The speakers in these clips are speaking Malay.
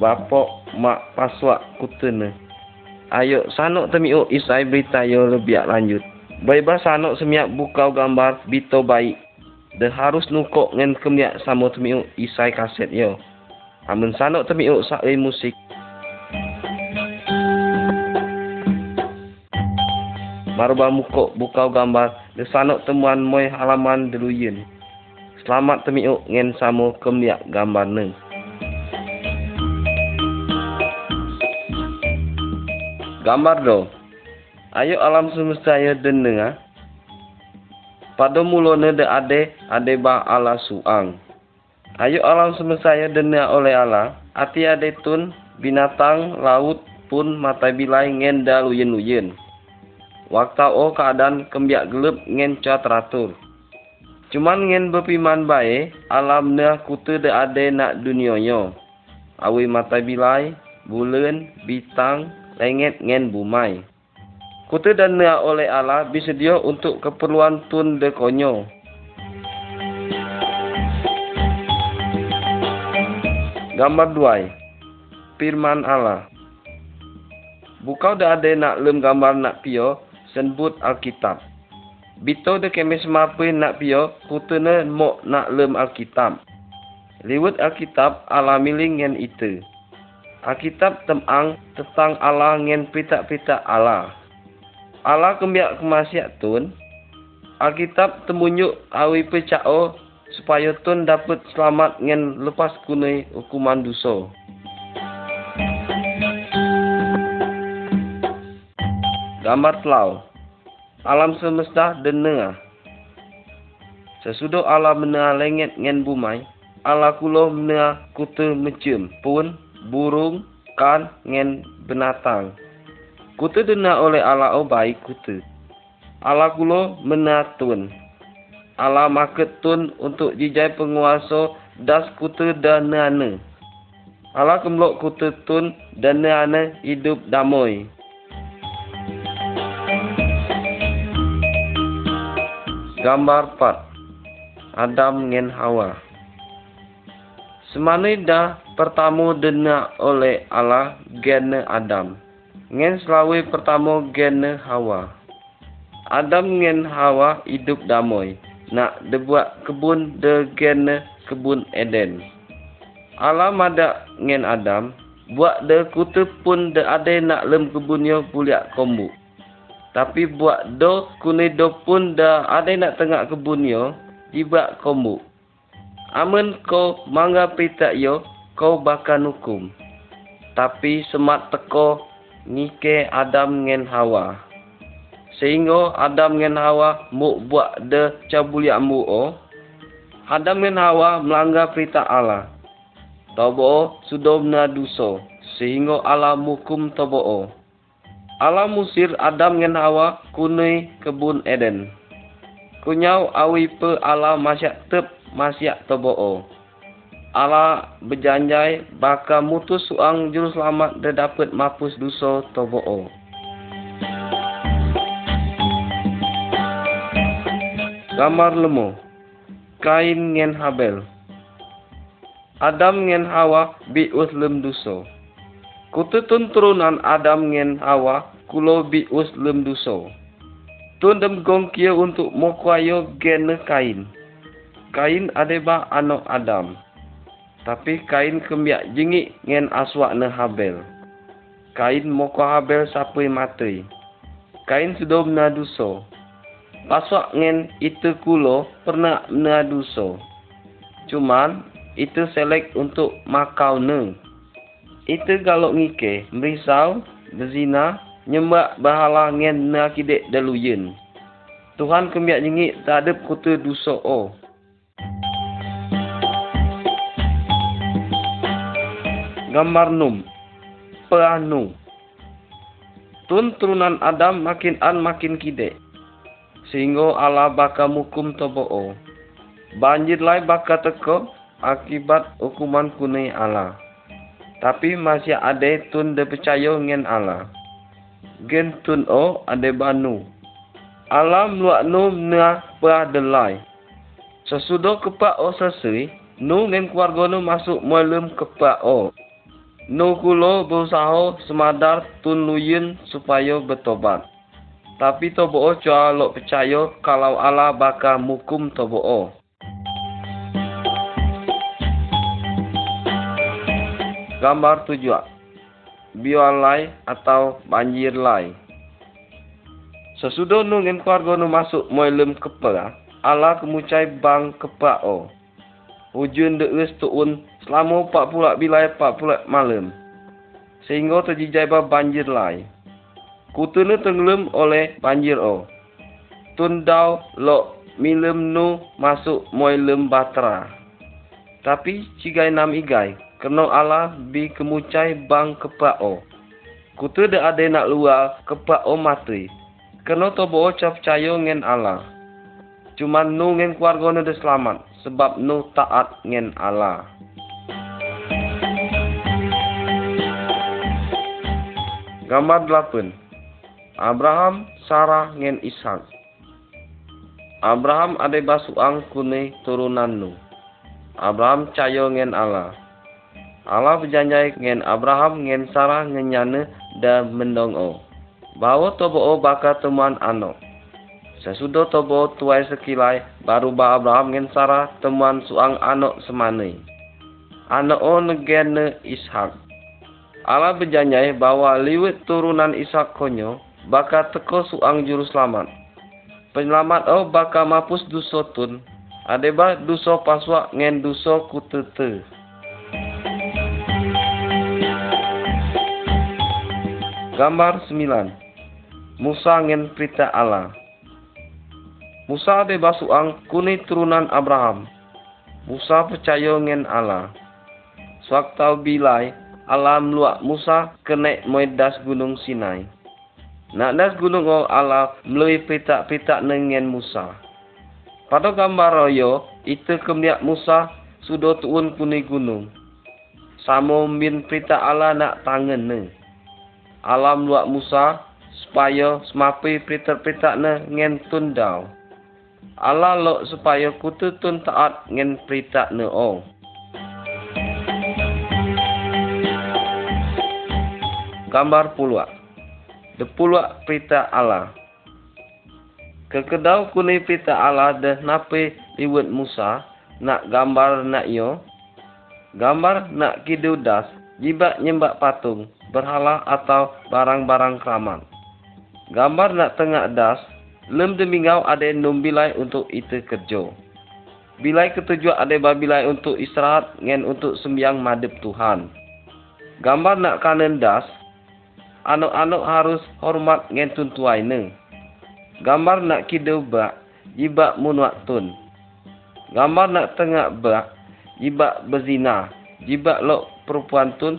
bapok mak paswak kutene. Ayo sanok temiuk isai berita yo lebih lanjut. Baik sanok semiak bukau gambar bito baik. De harus nukok ngen kemiak samo temiuk isai kaset yo. Amun sanok temiuk sakli musik. Marba mukok bukau gambar de sanok temuan moy halaman deluyen. Selamat temiuk ngen samo kemiak gambar neng. Gambar do. Ayo alam semesta ya denenga. Pada mulanya de ade ade ba ala suang. Ayo alam semesta ya denenga oleh Allah. Ati ade tun binatang laut pun mata bilai ngen daluyen luyen. Waktu o keadaan kembiak gelap ngen teratur. Cuman ngen bepiman bae alam ne kutu de ade nak dunionyo. Awi mata bilai, bulan, bintang, lenget ngen bumai. Kutu dan nea oleh Allah disedia untuk keperluan tun de konyo. Gambar duai. Firman Allah. Bukau dah ada nak lem gambar nak pio, senbut Alkitab. Bito de kemis mapi nak pio, kutune mok nak lem Alkitab. Liwat Alkitab Allah miling ngen itu. Alkitab temang tentang Allah ngen pita-pita Allah. Allah kembiak kemasiak tun. Alkitab temunyuk awi pecao supaya tun dapat selamat ngen lepas kunai hukuman dosa. Gambar telau. Alam semesta dengar. Sesudah Allah menengah lenget ngen bumai, Allah kulo menengah kutu mencium pun burung, kan, ngen binatang. Kutu dena oleh Allah oh baik kutu. Allah kulo menatun. Allah maketun untuk jijai penguasa das kutu dan nana. Allah kemlok kutu tun dan nana hidup damai. Gambar 4 Adam ngen Hawa Semana dah pertama dena oleh Allah gene Adam. Ngen selawi pertama gene Hawa. Adam ngen Hawa hidup damai. Nak debuat kebun de gene kebun Eden. Allah mada ngen Adam. Buat de kutu pun de ade nak lem kebunnya puliak kombu. Tapi buat do kuni do pun da ade nak tengah kebunnya. Jibak kombu. Amun ko mangga pita yo kau bakal hukum. Tapi semat teko ngike Adam ngen Hawa. Sehingga Adam ngen Hawa mu buat de cabulia mu o. Adam ngen Hawa melanggar perintah Allah. Tobo sudah benar dosa. Sehingga Allah mukum tobo o. Allah musir Adam ngen Hawa kunai kebun Eden. Kunyau awi pe Allah masyak tep masyak tobo o. Allah berjanjai bakal mutus suang juru selamat dan dapat mapus dosa tobo'o. Gambar lemo. Kain ngen Habel. Adam ngen Hawa bi uslem dosa. Kututun turunan Adam ngen Hawa kulo bi uslem dosa. Tun dem gong kia untuk mokwayo gene kain. Kain adeba anak Adam. Tapi kain kembiak jengik ngen aswak ne Habel. Kain moko Habel sapai mati. Kain sudah mena dosa. Paswak ngen itu kulo pernah mena dosa. Cuman itu selek untuk makau ne. Itu kalau ngike, merisau, berzina, nyembak bahala ngen na kidek daluyen. Tuhan kembiak jengik tak ada kutu dosa oh. Gambar num. Peanu tun turunan Adam makin an makin kide. Sehingga Allah baka mukum tobo banjir lai baka teko akibat hukuman kunai Allah. Tapi masih ada tun de percaya ngen Allah. Gen tun o ade banu. Allah meluak nu na peradelai sesudah kepak o sesui nu ngen keluarga nu masuk malam kepak o Nu kulo berusaha semadar tun luyen supaya bertobat. Tapi tobo cua lo percaya kalau Allah bakal mukum tobo. Gambar tujuh. Biolai atau banjir lai. Sesudah nungin keluarga nu masuk moilem kepa, Allah kemucai bang kepa o. Hujun deus tuun selama empat pula bilai empat pula malam. Sehingga terjijai bah banjir lai. Kutu nu tenggelam oleh banjir o. Tundau lo milem nu masuk moilem batra. Tapi cigai nam igai. Kena Allah bi kemucai bang kepa o. Kutu de ada nak luar kepa o mati. Kena to bo percaya ngen Allah. Cuma nu ngen keluarga nu selamat sebab nu taat ngen Allah. Gambar 8. Abraham, Sarah ngen Ishak. Abraham ada basuang kune turunan nu. Abraham cayo ngen Allah. Allah berjanji ngen Abraham ngen Sarah ngenyane dan mendong o bahawa tobo bakal temuan anak. Sesudah tobo tuai sekilai, baru ba Abraham ngen Sarah temuan suang anak semane. Anak o negene Ishak. Allah berjanji bahawa liwet turunan Ishak konyo bakal teko suang juru selamat. Penyelamat o bakal mapus duso tun. Adeba duso paswa ngen duso kutete. Gambar 9 Musa ngen perintah Allah Musa de basuang kuni turunan Abraham. Musa percaya ngen Allah. Sewaktu bilai, Allah meluak Musa kenek moedas gunung Sinai. Nak das gunung o Allah melalui pitak-pitak nengen Musa. Pada gambar royo, itu kemudian Musa sudah tuun kuni gunung. Samo min pitak Allah nak tangan ne alam luak Musa supaya semapi perita-perita ne ngen tundau. Allah lo supaya kutu tun taat ngen perita ne o. Gambar puluak. De puluak perita Allah. Kekedau kuni perita Allah de nape liwet Musa nak gambar nak yo. Gambar nak kidudas jibak nyembak patung berhala atau barang-barang keramat. Gambar nak tengah das, lem demingau ada numbilai untuk itu kerja. Bilai ketujuh ada babilai untuk istirahat ngen untuk sembiang madep Tuhan. Gambar nak kanan das, anak-anak harus hormat ngen tuntuai ne. Gambar nak kidau bak, jibak munuak tun. Gambar nak tengah bak, jibak berzina, jibak lok perempuan tun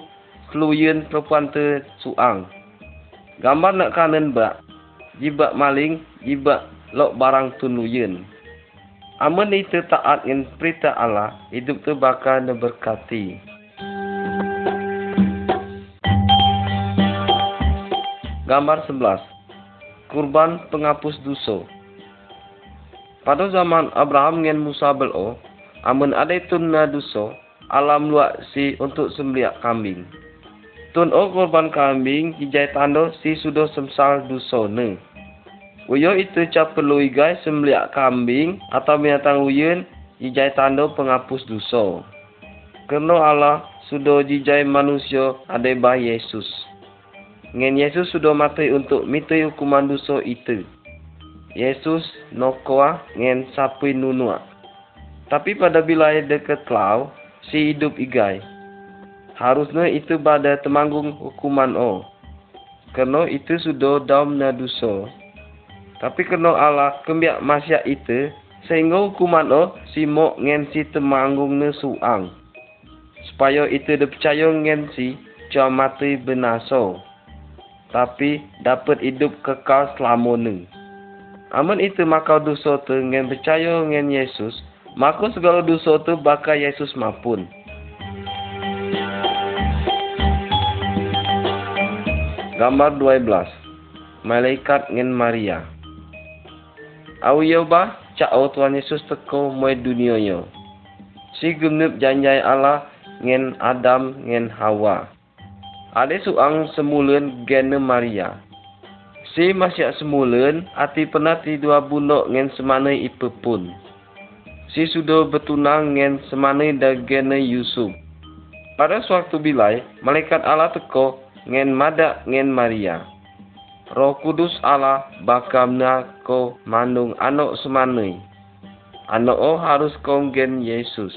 keluyen perempuan te suang. Gambar nak kanen bak. Jibak maling, jibak lok barang tun luyen. Amun itu taat dengan perintah Allah, hidup tu bakal berkati. Gambar 11. Kurban penghapus dosa. Pada zaman Abraham dengan Musa belo, amun ada tunna dosa, alam luak si untuk sembelih kambing. Tun o korban kambing hijai tando si sudah semsal dusone. Uyo itu cap perlu igai sembeliak kambing atau binatang uyun hijai tando penghapus dosa. Kerana Allah sudah jijai manusia ada bah Yesus. Ngen Yesus sudah mati untuk mati hukuman dosa itu. Yesus nokoa ngen sapi nunua. Tapi pada bila dekat lau, si hidup igai harusnya itu pada temanggung hukuman o. Kerana itu sudah daum na dosa. Tapi kerana Allah kembiak masya itu, sehingga hukuman o si mok ngen si temanggung na suang. Supaya itu dipercaya ngen si cuma mati benaso. Tapi dapat hidup kekal selama ni. Amun itu maka dosa tu ngen percaya ngen Yesus, maka segala dosa tu bakal Yesus mampun. Gambar 12 Malaikat ngen Maria Au yo ba cak o Tuhan Yesus teko dunia yo. Si gumnup janjai Allah ngen Adam ngen Hawa. ada suang semulun gene Maria. Si masih semulun ati pernah ti dua bunok ngen semana ipe pun. Si sudah bertunang ngen semana da gene Yusuf. Pada suatu bilai, malaikat Allah teko ngen madak ngen Maria. Roh Kudus Allah bakamna ko mandung anak semanai. Anak o harus konggen Yesus.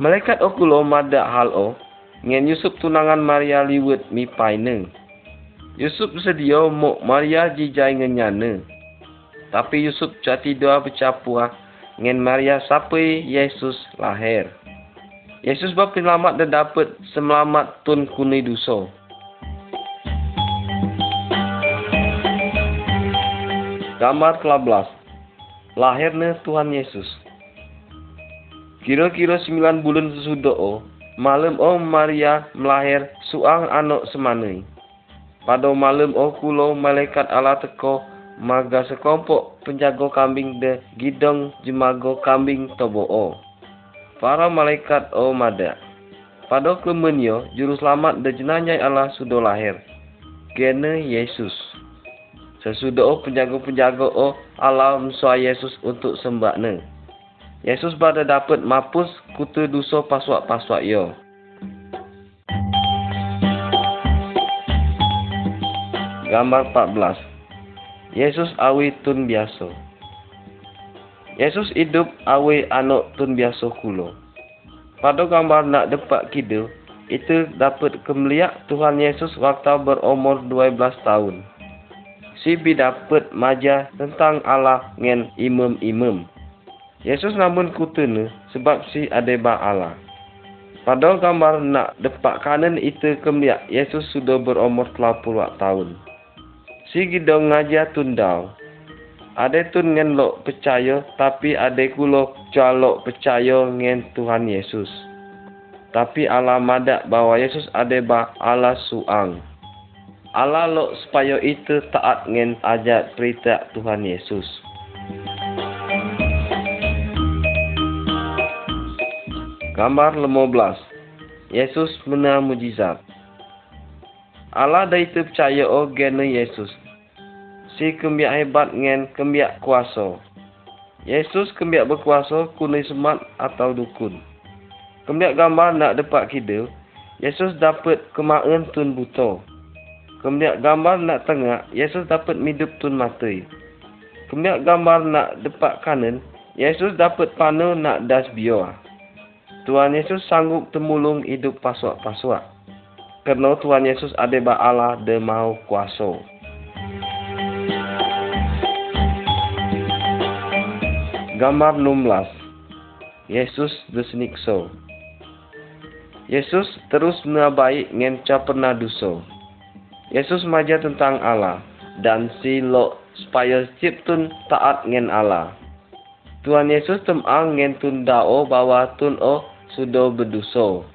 Malaikat okulo madak hal o ngen Yusuf tunangan Maria liwet mi paine. Yusuf sedia mok Maria jijai ngenyane. Tapi Yusuf jati doa bercapua ngen Maria sampai Yesus lahir. Yesus bapa penyelamat dan dapat semelamat tun kuni dosa. Gambar 13 Lahirnya Tuhan Yesus Kira-kira 9 bulan sesudah o, malam o Maria melahir suang anak semanai. Pada malam o kulo malaikat Allah teko maga sekompok penjago kambing de gidong jemago kambing tobo o. Para malaikat o mada. Pada kemenyo juru selamat de jenanyai Allah sudah lahir. Gene Yesus. Sesudah o penjago-penjago o Allah msua Yesus untuk sembahne. Yesus pada dapat mapus kutu dosa paswak-paswak yo. Gambar 14 Yesus awi tun biasa Yesus hidup awi anak tun biasa kulo. Pada gambar nak depak kidul, itu dapat kemeliak Tuhan Yesus waktu berumur 12 tahun. Si bi dapat maja tentang Allah ngen imam-imam. Yesus namun kutene sebab si adeba Allah. Pada gambar nak depak kanan itu kemeliak Yesus sudah berumur 30 tahun. Si gidong ngaja tundau. Ada tun ngen lok percaya tapi ada kulo calok percaya ngen Tuhan Yesus. Tapi Allah madak bahwa Yesus ada ba Allah suang. Allah lok supaya itu taat ngen ajat perintah Tuhan Yesus. Gambar 15 Yesus mena mujizat Allah dah itu percaya o gene Yesus. Si kembiak hebat ngen kembiak kuasa. Yesus kembiak berkuasa kunai semat atau dukun. Kembiak gambar nak dapat kidil, Yesus dapat kemaen tun buto. Kembiak gambar nak tengah, Yesus dapat midup tun mati. Kembiak gambar nak dapat kanan, Yesus dapat panu nak das biar. Tuhan Yesus sanggup temulung hidup paswak-paswak kerana Tuhan Yesus ada ba Allah de mau kuasa. Gambar 16 Yesus desenikso Yesus terus menabai ngen pernah dosa. Yesus maja tentang Allah dan si lo supaya ciptun taat ngen Allah. Tuhan Yesus temang ngen tun dao bahwa tun o sudah berdosa.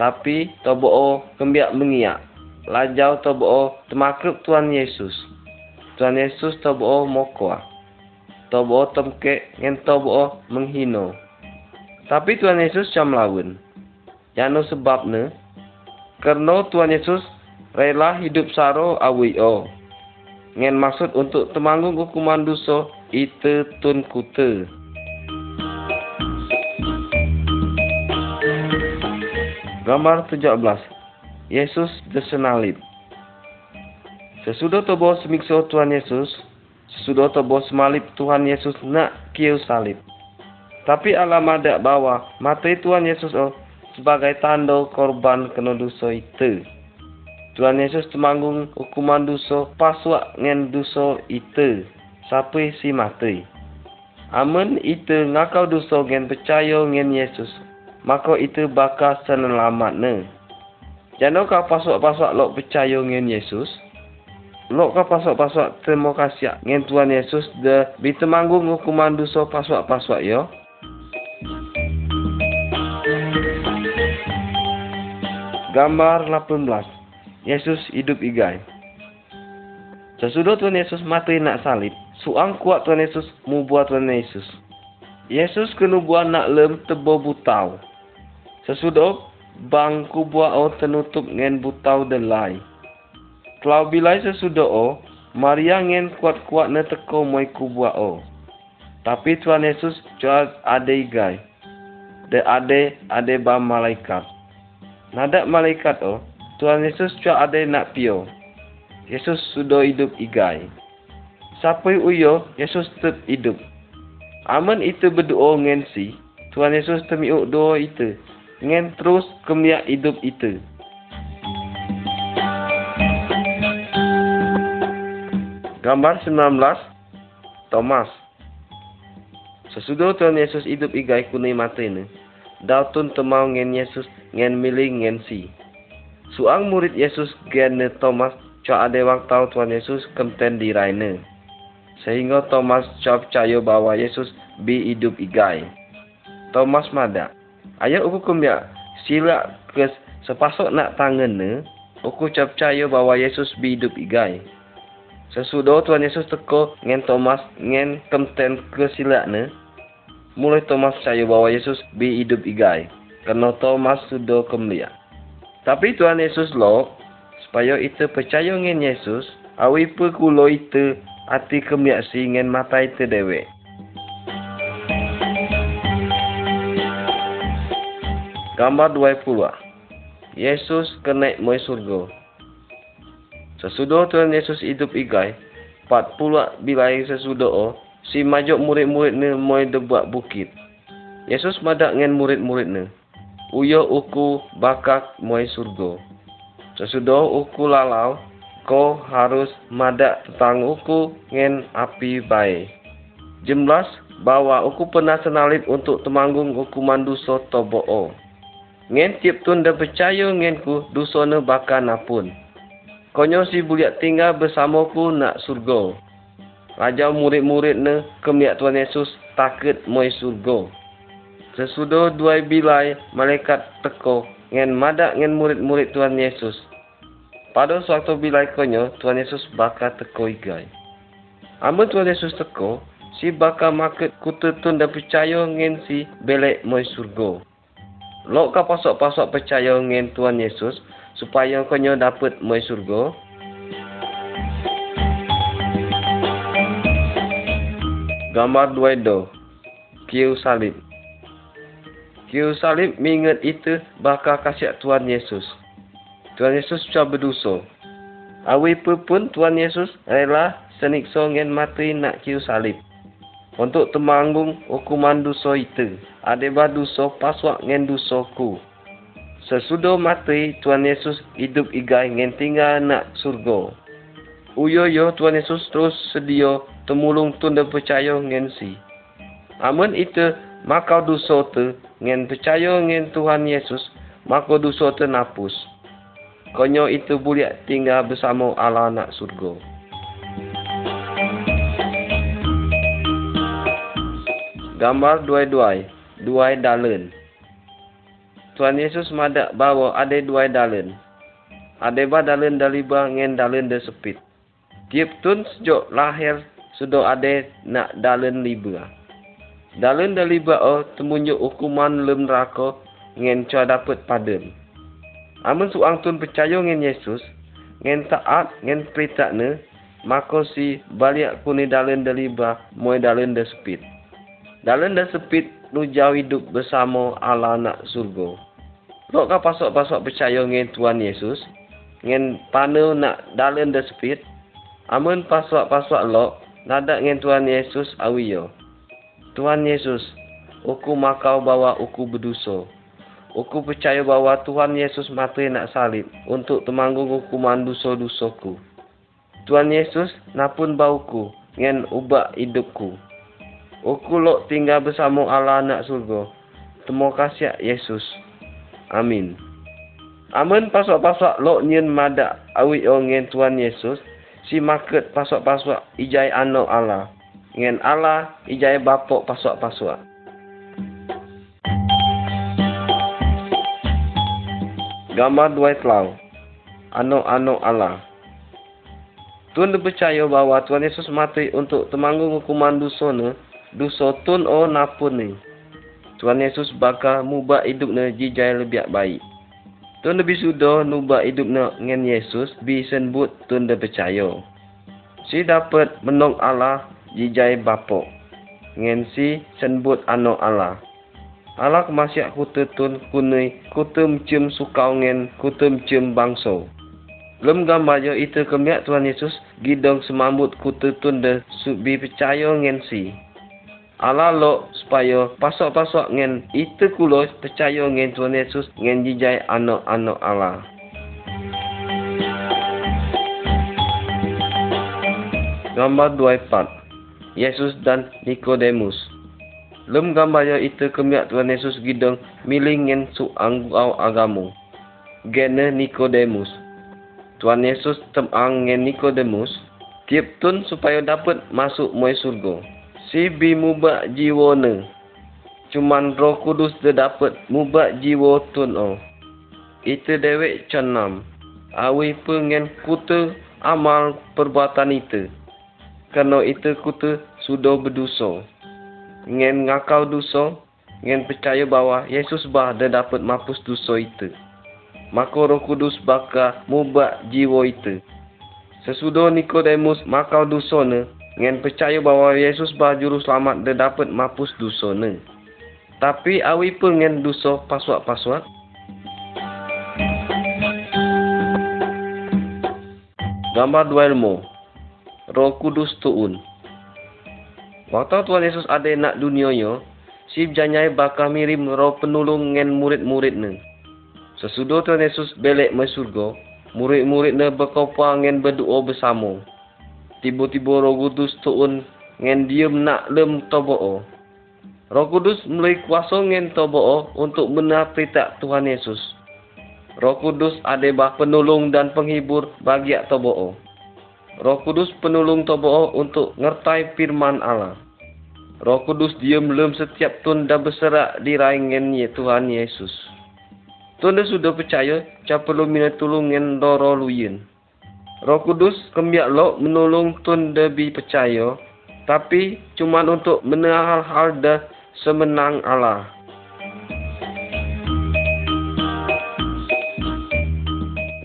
Tapi tobo kembiak mengiak. Lajau tobo temakruk Tuhan Yesus. Tuhan Yesus tobo mokwa. Tobo temke ngen tobo menghino. Tapi Tuhan Yesus jam lawan. Yano sebabnya. Kerana Tuhan Yesus rela hidup saro awi o. Ngen maksud untuk temanggung hukuman dosa itu tun kutu. Gambar 17 Yesus disenalib Sesudah tobo semikso Tuhan Yesus Sesudah tobo semalib Tuhan Yesus nak kiu salib Tapi Allah madak bawa mati Tuhan Yesus oh, sebagai tanda korban kena dosa itu Tuhan Yesus temanggung hukuman dosa paswak ngen dosa itu sampai si mati Amun itu ngakau dosa ngen percaya ngen Yesus maka itu bakal selamat ne. Jangan kau pasok-pasok lok percaya dengan Yesus. Lok kau pasok-pasok terima kasih dengan Tuhan Yesus de bitemanggung hukuman dosa pasok-pasok yo. Gambar 18. Yesus hidup igai. Sesudah Tuhan Yesus mati nak salib, suang kuat Tuhan Yesus mu buat Tuhan Yesus. Yesus kena buat nak lem tebo butau. Sesudah bang kubua o tenutup ngen butau delai. Kalau bilai sesudah o, Maria ngen kuat-kuat ne teko moi kubua o. Tapi Tuhan Yesus jual ade igai. De ade ade ba malaikat. Nada malaikat o, Tuhan Yesus jual ade nak pio. Yesus sudah hidup igai. Sampai uyo, Yesus tetap hidup. Aman itu berdoa ngen si, Tuhan Yesus temiuk doa itu. Ngen terus kemiak hidup itu. Gambar 19 Thomas Sesudah Tuhan Yesus hidup igai kunai mata ini, Dautun temau ngen Yesus ngen milih ngen si. Suang murid Yesus gen Thomas cho ada waktu Tuhan Yesus kemten di raine. Sehingga Thomas cho percaya bahwa Yesus bi hidup igai. Thomas mada. Ayo aku kembia sila ke sepasok nak tangan ne, aku cho percaya bahwa Yesus bi hidup igai. Sesudah Tuhan Yesus teko ngen Thomas ngen kemten ke silak ne, mulai Thomas percaya bahwa Yesus bi hidup igai. Karena Thomas sudah kembali. Tapi Tuhan Yesus lo, supaya itu percaya ngen Yesus, awi pe kulo itu ati kembali si ngen mata itu dewe. Gambar 20. Yesus kenaik moi surga. Sesudah Tuhan Yesus hidup igai, pat pula bilai sesudah o, si majok murid-murid ni moi debuat bukit. Yesus madak dengan murid-murid ni. Uyo uku bakak moi surga. Sesudah uku lalau, kau harus madak tentang uku ngen api baik. Jemlas bawa uku pernah senalit untuk temanggung hukuman dosa tobo o. Ngen tiap tun dan percaya ngen ku dosa ne bakal napun. Konyo si buliak tinggal bersama ku nak surga. Raja murid-murid ne kemiak Tuhan Yesus takut moi surga. Sesudah dua bilai malaikat teko ngen madak ngen murid-murid Tuhan Yesus. Pada suatu bilai konyo Tuhan Yesus bakal teko igai. Amun Tuhan Yesus teko, si bakal maket kutetun dan percaya ngen si belek moi surga. Lok ka pasok-pasok percaya ngen Tuhan Yesus, supaya kau dapat mai surga. Gambar dua do. Kiu salib. Salib mengingat itu bakal kasih Tuhan Yesus. Tuhan Yesus cuba berdosa. Awi pun Tuhan Yesus rela senikso ngen mati nak kiu salib. Untuk temanggung hukuman dosa itu. Adeba dosa paswak ngen dosaku. Sesudah mati, Tuhan Yesus hidup igai dengan tinggal nak surga. Uyo yo Tuhan Yesus terus sedia temulung tun dan percaya dengan si. Amun itu, maka dosa tu dengan percaya dengan Tuhan Yesus, maka dosa tu napus. Konyo itu boleh tinggal bersama Allah nak surga. Gambar dua-duai, duai dalen. Tuhan Yesus madak bawa ada dua dalen. Ada ba dalen daliba ngen dalen de sepit. Tiap tun sejak lahir sudah ada nak dalen liba. Dalen daliba oh temunjuk hukuman lem neraka ngen cua dapat paden. Amun suang tun percaya ngen Yesus, ngen taat ngen perintah ne, maka si balik kuni dalen daliba moy dalen de sepit. Dalen de sepit nu jauh hidup bersama Allah nak surga. Lok ka pasok-pasok percaya dengan Tuhan Yesus, dengan panu nak dalam the speed, amun pasok-pasok lok, nada dengan Tuhan Yesus awiyo. Tuhan Yesus, aku makau bawa aku berdosa. Aku percaya bahawa Tuhan Yesus mati nak salib untuk temanggung hukuman dosa-dosaku. Tuhan Yesus napun bauku dengan ubah hidupku. Aku lok tinggal bersama Allah anak surga. Terima kasih Yesus. Amin. Amin pasok-pasok lok nyen madak awi ngen Tuhan Yesus. Si market pasok-pasok ijai anak Allah. Ngen Allah ijai bapok pasok-pasok. Gambar dua telau. Anak-anak Allah. Tuhan percaya bahawa Tuhan Yesus mati untuk temanggung hukuman dosa dosa tun o napun ni. Tuhan Yesus bakal mubah hidup ni jijai lebih baik. Tun lebih sudah nubah hidup nak dengan Yesus bi senbut tun dah percaya. Si dapat menong Allah jijai bapok. Ngen si senbut anak Allah. Allah kemasiak kutu tun kunui kutu mencium sukau ngen kutu mencium bangso. Lem gambar yo itu kemiak Tuhan Yesus gidong semambut kutu tun dah subi percaya ngen si. Allah lo supaya pasok-pasok ngen itu kulo percaya ngen Tuhan Yesus ngen jijai anak-anak Allah. Gambar 24 Yesus dan Nikodemus Lem gambar ya itu kemiak Tuhan Yesus gidong miling ngen su anggau agamu. Gene Nikodemus. Tuhan Yesus temang ngen Nikodemus tiap tun supaya dapat masuk moy surga si bi mubak jiwa ne. Cuman roh kudus dia dapat mubak jiwa tun o. Itu dewek cenam. Awi pengen kutu amal perbuatan itu. Kerana itu kutu sudah berdosa. Ngen ngakau dosa, ngen percaya bahawa Yesus bah dia dapat mampus dosa itu. Maka roh kudus bakal mubak jiwa itu. Sesudah Nikodemus makau dosa ne, Ngen percaya bahawa Yesus bah juru selamat dia dapat mampus dosa ne. Tapi awi pun ngen dosa paswak-paswak. Gambar dua ilmu. Roh Kudus tuun. Waktu Tuhan Yesus ada nak dunia yo, si janyai bakal mirim roh penulung ngen murid-murid ne. Sesudah Tuhan Yesus belek mai surga, murid-murid ne berkopa ngen berdoa bersama tiba-tiba roh kudus tuun ngen diem nak lem tobo Roh kudus mulai kuasa ngen tobo untuk benar perintah Tuhan Yesus. Roh kudus adebah penolong dan penghibur bagi tobo Roh kudus penolong tobo untuk ngertai firman Allah. Roh kudus diem lem setiap tun dah berserak di raingen ye Tuhan Yesus. Tun sudah percaya, cap perlu minat tulung ngen doro luyen. Roh Kudus kembiak lo menolong tun debi percaya, tapi cuma untuk menang hal-hal dah semenang Allah.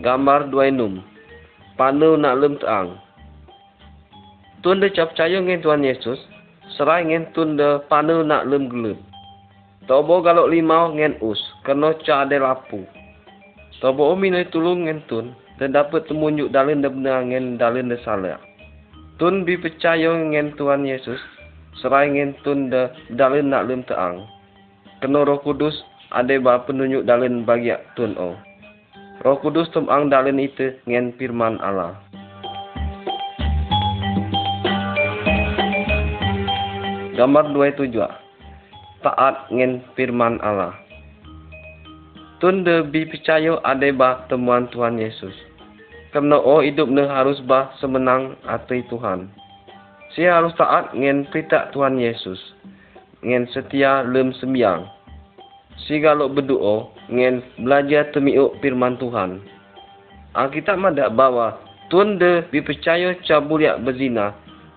Gambar dua enum. Panu nak lem teang. Tun de cap percaya dengan Tuhan Yesus, serai dengan tun de panu nak lem gelem. Tobo galok limau ngen us, kena ca de lapu. Tobo minoi tulung ngen tun, dan dapat temunjuk dalin dan benar dengan dalin dan salah. Tun bi percaya dengan Tuhan Yesus, serai dengan tun da dalin nak lem teang. Kena roh kudus, ada bah penunjuk dalin bagi tun o. Roh kudus temang dalin itu dengan firman Allah. Gambar dua tujuh. Taat dengan firman Allah. Tun de bi percaya ada bah temuan Tuhan Yesus. Kerana oh hidup ne harus bah semenang hati Tuhan. Saya harus taat dengan perintah Tuhan Yesus. Dengan setia lem sembiang. Si kalau berdoa dengan belajar temiuk firman Tuhan. Alkitab ada bawa Tuhan de bi percaya cabuliak berzina,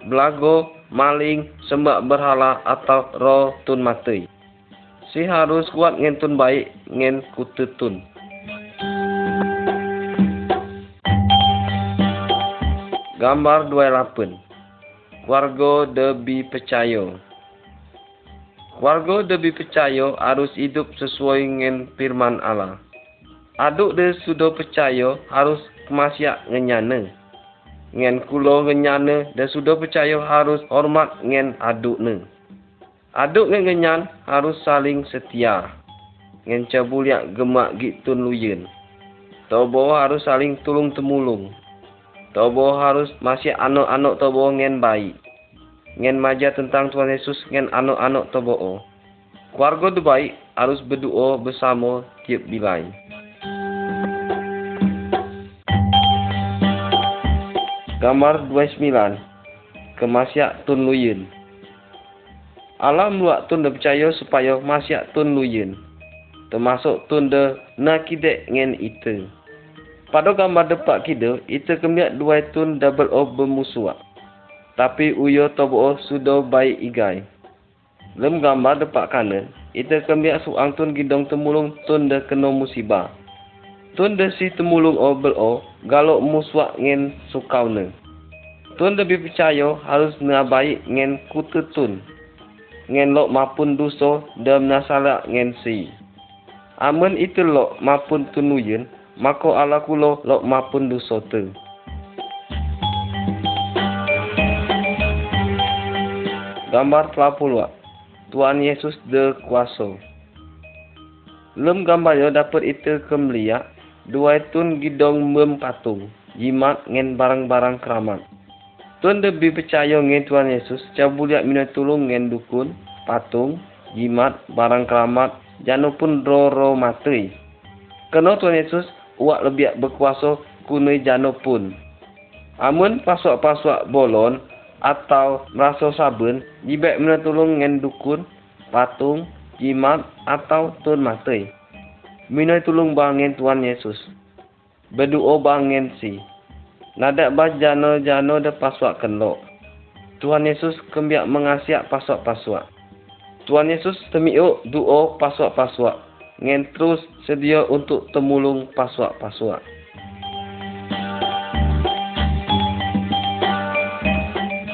belago, maling, sembah berhala atau roh tun mati si harus kuat ngentun baik ngen kututun. Gambar 28 Warga debi percaya Warga debi percaya harus hidup sesuai dengan firman Allah. Aduk de sudah percaya harus kemasiak ngenyana. Ngen kulo ngenyana dan sudah percaya harus hormat ngen aduk ne. Aduk dengan genyan harus saling setia. Dengan cabuliak gemak gitun luyen. Tobo harus saling tulung temulung. Tobo harus masih anak-anak tobo ngen baik. Ngen maja tentang Tuhan Yesus ngen anak-anak tobo. Keluarga tu baik harus berdoa bersama tiap bilai. Gambar 29 Kemasiak Tun Luyen Alam luak tun dah percaya supaya masyak tun luyen. Termasuk tun dah nakidek ngen itu. Pada gambar depak kita, itu kemiak dua tun double of bermusuak. Tapi uyo tobo sudah baik igai. Lem gambar depak kanan, itu kemiak suang tun gidong temulung tun dah kena musibah. Tun de si temulung o bel o galok muswak ngen sukau ne. Tun lebih percaya harus na baik ngen kutu tun. Ngen lok mapun duso dan nasala ngen si. Amun itu lok mapun tunuyen, mako ala kulo lok mapun duso tu. Gambar telapulwa. Tuhan Yesus de kuasa. Lem gambar yo dapat itu kemlia, dua tun gidong mem patung, jimat ngen barang-barang keramat. Tuan lebih percaya ngen Tuhan Yesus, cabuliak minat tulung ngen dukun, patung, jimat, barang keramat, janu pun ro-ro matui. Kena Tuhan Yesus, uak lebih berkuasa kunai janu pun. Amun pasok-pasok bolon, atau merasa sabun, jibek menetulung ngen dukun, patung, jimat, atau tun matai. Minoi tulung bangen Tuhan Yesus. Berdoa bangen si. Nadak bah jano-jano de paswak kenlok. Tuhan Yesus kembiak mengasiak paswak-paswak. Tuhan Yesus temiuk doa paswak-paswak. Ngen terus sedia untuk temulung paswak-paswak.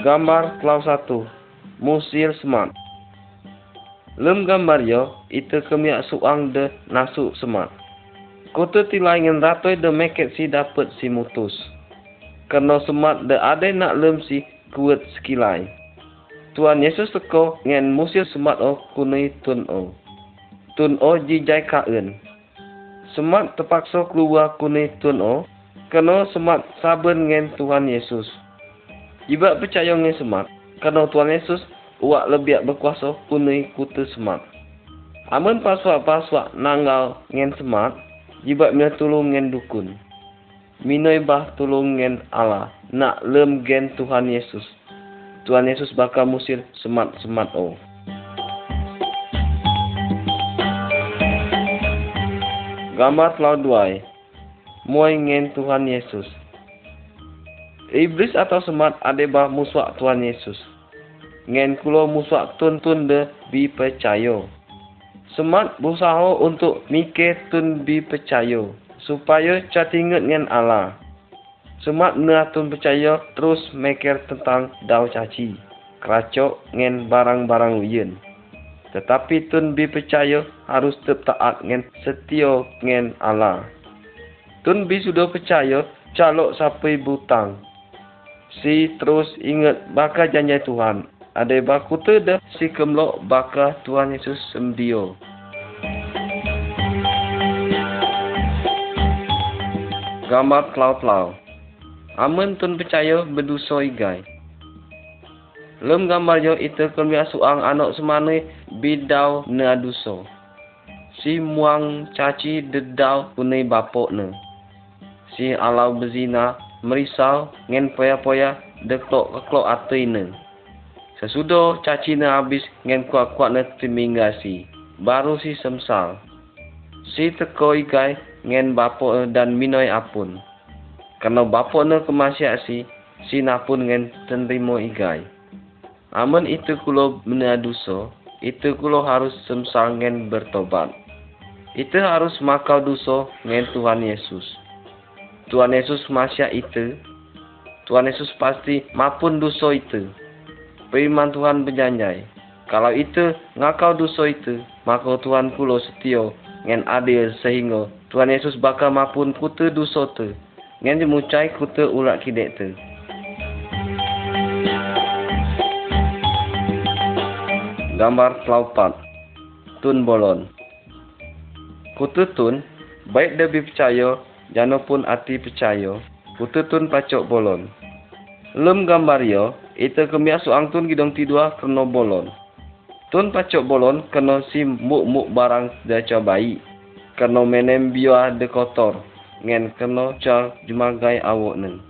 Gambar kelau satu. Musir semat. Lem gambar yo, itu kemiak suang de nasu semat. Kota tilai ngen ratoi de meket si dapat si mutus. Kerana semat de ada nak lem si kuat sekilai. Tuan Yesus teko ngen musir semat o kunai tun o. Tun o jijai kaen. Semat terpaksa keluar kunai tun o. Kerana semat saben ngen Tuhan Yesus. Iba percaya dengan semat. Kerana Tuhan Yesus uak lebih berkuasa punai kutu semat. Amun paswak-paswak nanggal dengan semat. Iba mina tolong dengan dukun. Minoi bah tolong dengan Allah. Nak lem gen Tuhan Yesus. Tuhan Yesus bakal musir semat-semat o. Gambar telau duai. Muai ngen Tuhan Yesus. Iblis atau semat ada bah musuh Tuhan Yesus. Ngen kulo musuh tun-tun de bi percaya. Semat berusaha untuk mikir tun bi percaya. Supaya catingat ngen Allah. Semat nak tun percaya terus mikir tentang dau caci. Keracok ngen barang-barang wiyen. Tetapi tun bi percaya harus tetap taat ngen setia ngen Allah. Tun bi sudah percaya calok sampai butang si terus ingat baka janji Tuhan. Ada baku dah si kemlok baka Tuhan Yesus semdio. Gambar klau-klau. Amun tun percaya berdosa igai. Lem gambar jo itu kemia suang anak semane bidau ne aduso. Si muang caci dedau punai bapok ne. Si alau bezina merisau ngen poya-poya deklok keklok atau ini. Sesudah caci na habis ngen kuat-kuat na timingasi. Baru si semsal. Si teko ikai ngen bapo dan minoi apun. Karena bapo na kemasyak si, si napun ngen tenrimo ikai. Amun itu kulo menaduso, itu kulo harus semsal ngen bertobat. Itu harus makau duso ngen Tuhan Yesus. Tuhan Yesus masya itu. Tuhan Yesus pasti maupun dosa itu. Firman Tuhan berjanjai. Kalau itu ngakau dosa itu, maka Tuhan kulo setia ngen adil sehingga Tuhan Yesus bakal maupun kutu dosa itu. Ngen jemucai kutu ulat kidek itu. Gambar kelaupat. Tun bolon. Kutu tun, baik lebih percaya jano pun ati percaya, pututun pacok bolon. Lem gambar yo, itu kemia suang tun gidong tidua kena bolon. Tun pacok bolon kena si muk-muk barang dah bayi. Kena menem biwa de kotor. Ngen kena ca jumagai awak neng.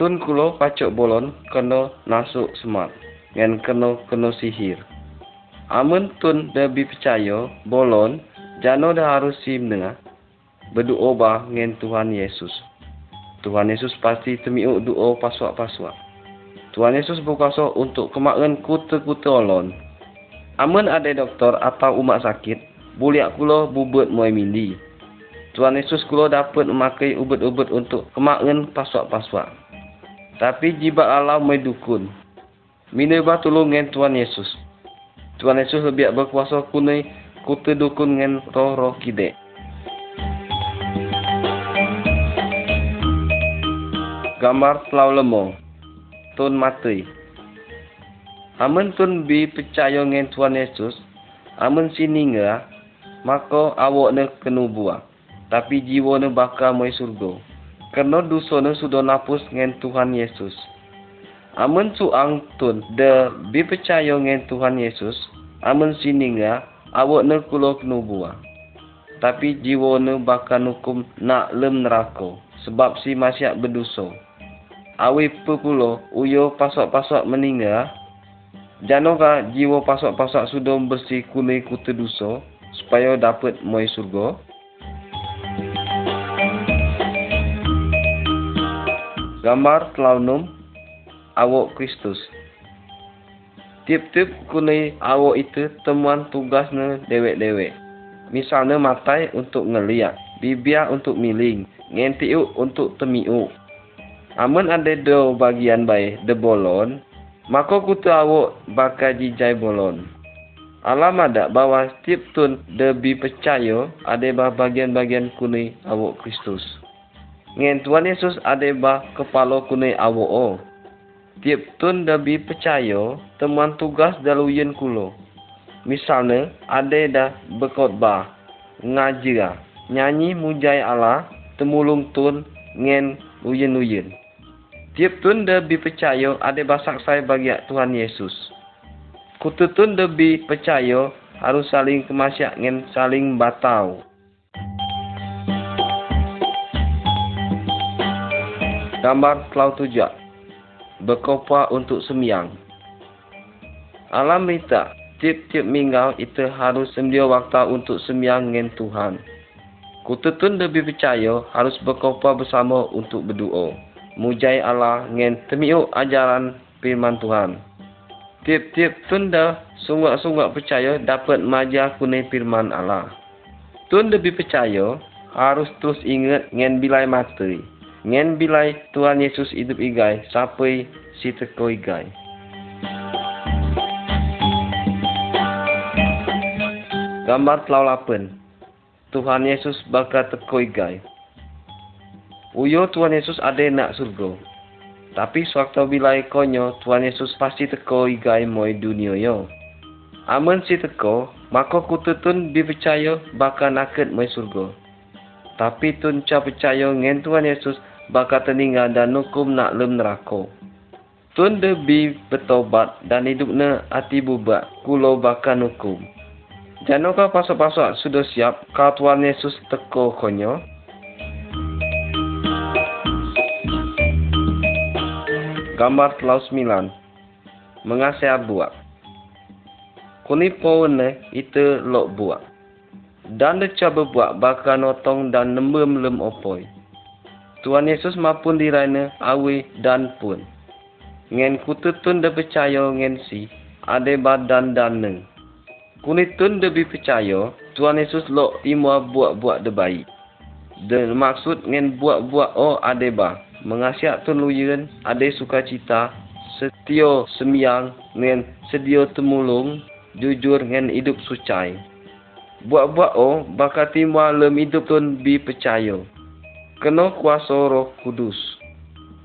Tun kulo pacok bolon kena nasuk semat. Ngen kena kena sihir. Amun tun lebih percaya bolon, jano dah harus sim dengar berdoa dengan Tuhan Yesus. Tuhan Yesus pasti temiuk doa paswak-paswak. Tuhan Yesus berkuasa untuk kemakan kuta-kuta olon. Amun ada doktor atau umat sakit, boleh kulo bubut muai mindi. Tuhan Yesus kulo dapat memakai ubat-ubat untuk kemakan paswak-paswak. Tapi jibat Allah mai dukun. Mina bah tolong dengan Tuhan Yesus. Tuhan Yesus lebih berkuasa kunai kuta dukun dengan roh-roh kidek. Gambar telau lemo. Tun mati. Amun tun bi percaya dengan Tuhan Yesus. Amun sini ngah. Maka awak ne kena buang tapi jiwa ne bakal mai surga. Kerana dosa ne sudah napus dengan Tuhan Yesus. Amun suang tun de bi percaya dengan Tuhan Yesus, amun sini nga awak ne kulo kena buang. Tapi jiwa ne bakal hukum nak lem neraka sebab si masyak berdosa. Awi pulo uyo pasak-pasak meninggal. Janoka jiwa pasak-pasak sudah bersih kunai kutu dosa supaya dapat mai surga. Gambar telaunum awak Kristus. Tip-tip kunai awak itu temuan tugasnya dewek-dewek. Misalnya matai untuk ngeliat, bibia untuk miling, ngentiu untuk temiu. Amun ada do bagian baik de bolon, maka kutu awak bakal jijai bolon. Alam ada bahwa tip tun debi percaya ada bagian-bagian kunai awak Kristus. Ngen Tuhan Yesus ada bah kepala kunai awo o. Tiap tun dabi percaya teman tugas daluyen kulo. Misalnya ada dah berkhotbah, ngajira, nyanyi mujai Allah, temulung tun ngen uyen-uyen. Tiap tun dabi percaya ada basak saya bagi Tuhan Yesus. Kututun dabi percaya harus saling kemasyak ngen saling batau. Gambar Kelau Tujak Berkopa untuk semiang Alam minta Tiap-tiap minggu itu harus semdia waktu untuk semiang dengan Tuhan. Kututun lebih percaya harus berkopa bersama untuk berdoa. Mujai Allah dengan temiuk ajaran firman Tuhan. Tiap-tiap tunda sungguh-sungguh percaya dapat maja kunai firman Allah. Tun lebih percaya harus terus ingat dengan bilai materi. Ngen bilai Tuhan Yesus hidup igai sampai si teko igai. Gambar telau lapen. Tuhan Yesus bakal teko igai. Uyo Tuhan Yesus ada nak surga. Tapi sewaktu bilai konyo Tuhan Yesus pasti teko igai moi dunia yo. Amun si teko, maka kututun dipercaya bakal nakit moi surga. Tapi tun ca percaya ngen Tuhan Yesus bakal tertinggal dan hukum nak lem neraka. Tun debi bertobat dan hidupnya hati bubat kulo bakal hukum. Janukah pasal-pasal sudah siap kau Tuhan Yesus teko konyo? Gambar telau sembilan. Mengasih buat. Kuni pohon itu lok buat. Dan dia cuba buat bakal notong dan nembem lem opoi. Tuhan Yesus maupun dirana awi dan pun. Ngen kututun de percaya ngen si ade badan dan neng. Kunitun de percaya Tuhan Yesus lo timua buat-buat de baik. De maksud ngen buat-buat o ade ba. Mengasiak tun luyen ade sukacita setio semiang ngen sedio temulung jujur ngen hidup sucai. Buat-buat o bakal timua lem hidup tun bi percaya kena kuasa roh kudus.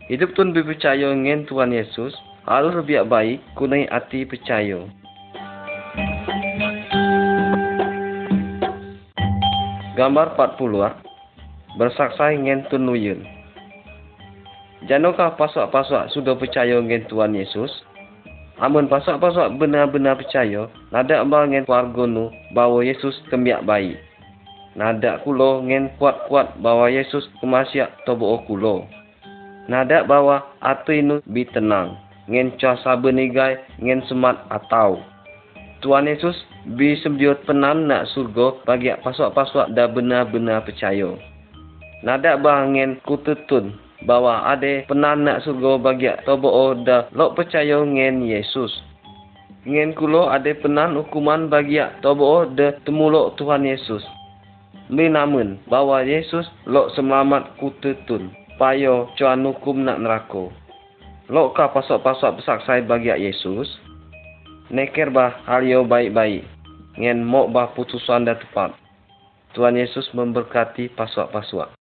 Hidup tuan berpercaya dengan Tuhan Yesus harus lebih baik kunai hati percaya. Gambar 40 ah. Bersaksai dengan Tuan Nuyen. Janukah pasak-pasak sudah percaya dengan Tuhan Yesus? Amun pasak-pasak benar-benar percaya, nada abang dengan keluarga nu bahawa Yesus kemiak baik. Nada kulo ngen kuat-kuat bawa Yesus kemasiak tobo kulo. Nada bawa atu inu bi tenang. Ngen cah saben igai ngen semat atau. Tuhan Yesus bi sembiot penan nak surga bagi pasok-pasok dah benar-benar percaya. Nada bah ngen kututun bawa ade penan nak surga bagi tobo dah lok percaya ngen Yesus. Ngen kulo ade penan hukuman bagi tobo dah temulok Tuhan Yesus. Menamun bahwa Yesus lok selamat kutetun. Payo cuan hukum nak nerako. Lok ka pasok-pasok besaksai bagi Yesus. Neker bah halio baik-baik. Ngen mok bah putusan dah tepat. Tuhan Yesus memberkati pasok-pasok.